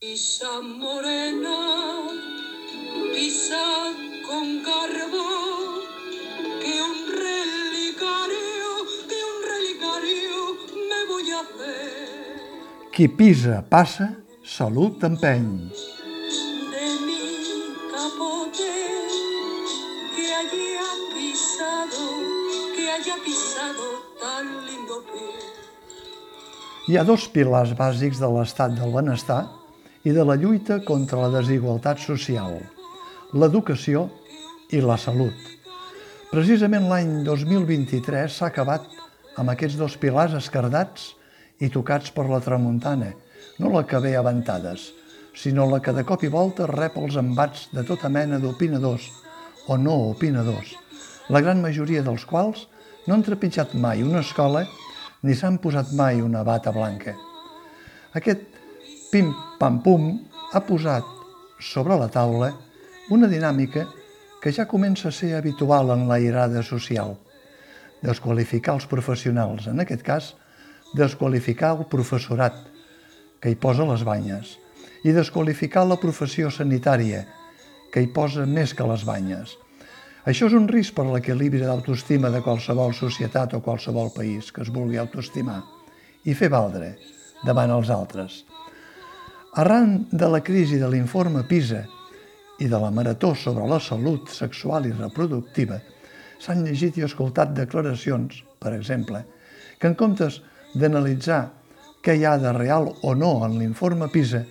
Pisa morena, pisa con garbo, que un relicario, que un relicario me voy a hacer. Qui pisa, passa, salut empeny. de mi capote que haya pisado, que haya pisado tan lindo pie. Hi ha dos pilars bàsics de l'estat del benestar i de la lluita contra la desigualtat social, l'educació i la salut. Precisament l'any 2023 s'ha acabat amb aquests dos pilars escardats i tocats per la tramuntana, no la que ve a ventades, sinó la que de cop i volta rep els embats de tota mena d'opinadors o no opinadors, la gran majoria dels quals no han trepitjat mai una escola ni s'han posat mai una bata blanca. Aquest pim-pam-pum ha posat sobre la taula una dinàmica que ja comença a ser habitual en la irada social. Desqualificar els professionals, en aquest cas, desqualificar el professorat, que hi posa les banyes, i desqualificar la professió sanitària, que hi posa més que les banyes. Això és un risc per a l'equilibri d'autoestima de qualsevol societat o qualsevol país que es vulgui autoestimar i fer valdre davant els altres. Arran de la crisi de l'informe PISA i de la marató sobre la salut sexual i reproductiva, s'han llegit i escoltat declaracions, per exemple, que en comptes d'analitzar què hi ha de real o no en l'informe PISA,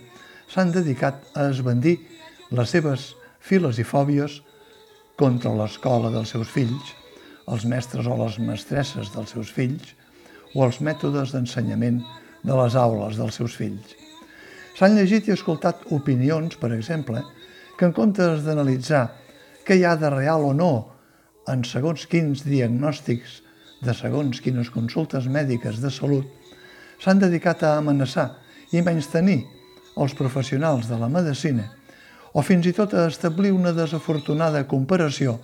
s'han dedicat a esbandir les seves files i fòbies contra l'escola dels seus fills, els mestres o les mestresses dels seus fills o els mètodes d'ensenyament de les aules dels seus fills. S'han llegit i escoltat opinions, per exemple, que en comptes d'analitzar què hi ha de real o no en segons quins diagnòstics de segons quines consultes mèdiques de salut, s'han dedicat a amenaçar i tenir els professionals de la medicina o fins i tot a establir una desafortunada comparació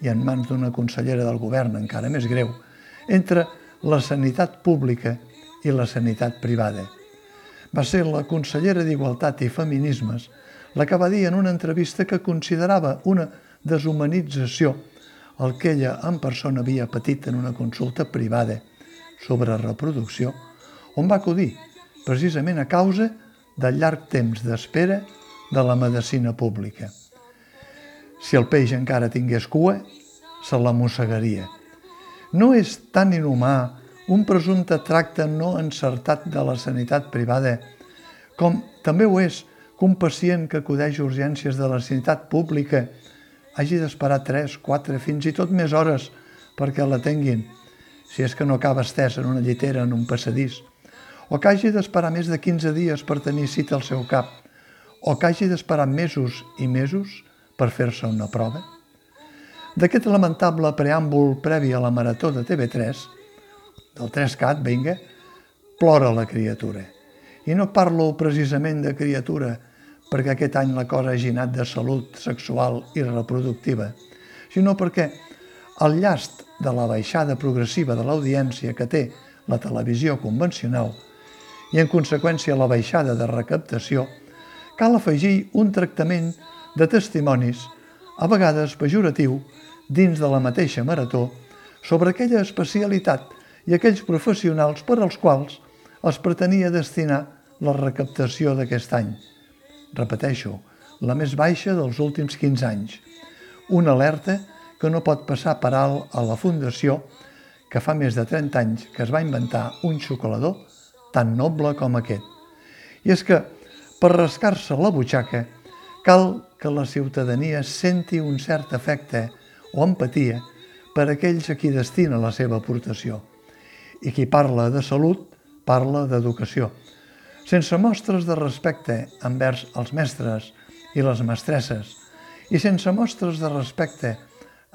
i en mans d'una consellera del govern encara més greu, entre la sanitat pública i la sanitat privada. Va ser la consellera d'Igualtat i Feminismes la que va dir en una entrevista que considerava una deshumanització el que ella en persona havia patit en una consulta privada sobre reproducció, on va acudir precisament a causa del llarg temps d'espera de la medicina pública. Si el peix encara tingués cua, se la mossegaria. No és tan inhumà un presumpte tracte no encertat de la sanitat privada com també ho és que un pacient que acudeix a urgències de la sanitat pública hagi d'esperar 3, 4, fins i tot més hores perquè l'atenguin, si és que no acaba estès en una llitera en un passadís, o que hagi d'esperar més de 15 dies per tenir cita al seu cap, o que hagi d'esperar mesos i mesos per fer-se una prova? D'aquest lamentable preàmbul previ a la marató de TV3, del 3CAT, vinga, plora la criatura. I no parlo precisament de criatura perquè aquest any la cosa hagi anat de salut sexual i reproductiva, sinó perquè el llast de la baixada progressiva de l'audiència que té la televisió convencional i, en conseqüència, la baixada de recaptació, cal afegir un tractament de testimonis, a vegades pejoratiu, dins de la mateixa marató, sobre aquella especialitat i aquells professionals per als quals es pretenia destinar la recaptació d'aquest any. Repeteixo, la més baixa dels últims 15 anys. Una alerta que no pot passar per alt a la Fundació que fa més de 30 anys que es va inventar un xocolador tan noble com aquest. I és que per rascar-se la butxaca, cal que la ciutadania senti un cert efecte o empatia per aquells a qui destina la seva aportació. I qui parla de salut, parla d'educació. Sense mostres de respecte envers els mestres i les mestresses i sense mostres de respecte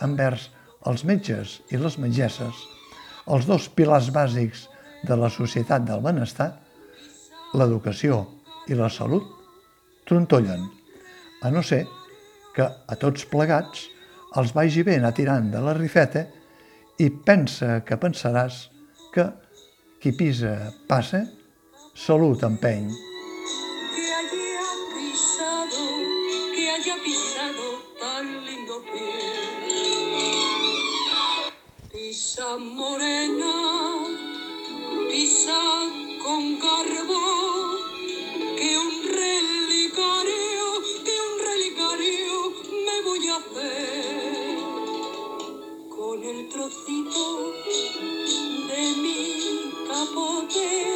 envers els metges i les metgesses, els dos pilars bàsics de la societat del benestar, l'educació i la salut trontollen, a no ser que a tots plegats els vagi bé anar tirant de la rifeta i pensa que pensaràs que qui pisa passa, salut empeny. Que haya pisado, que haya pisado tan lindo pie. Pisa morena, pisa con garbo, capote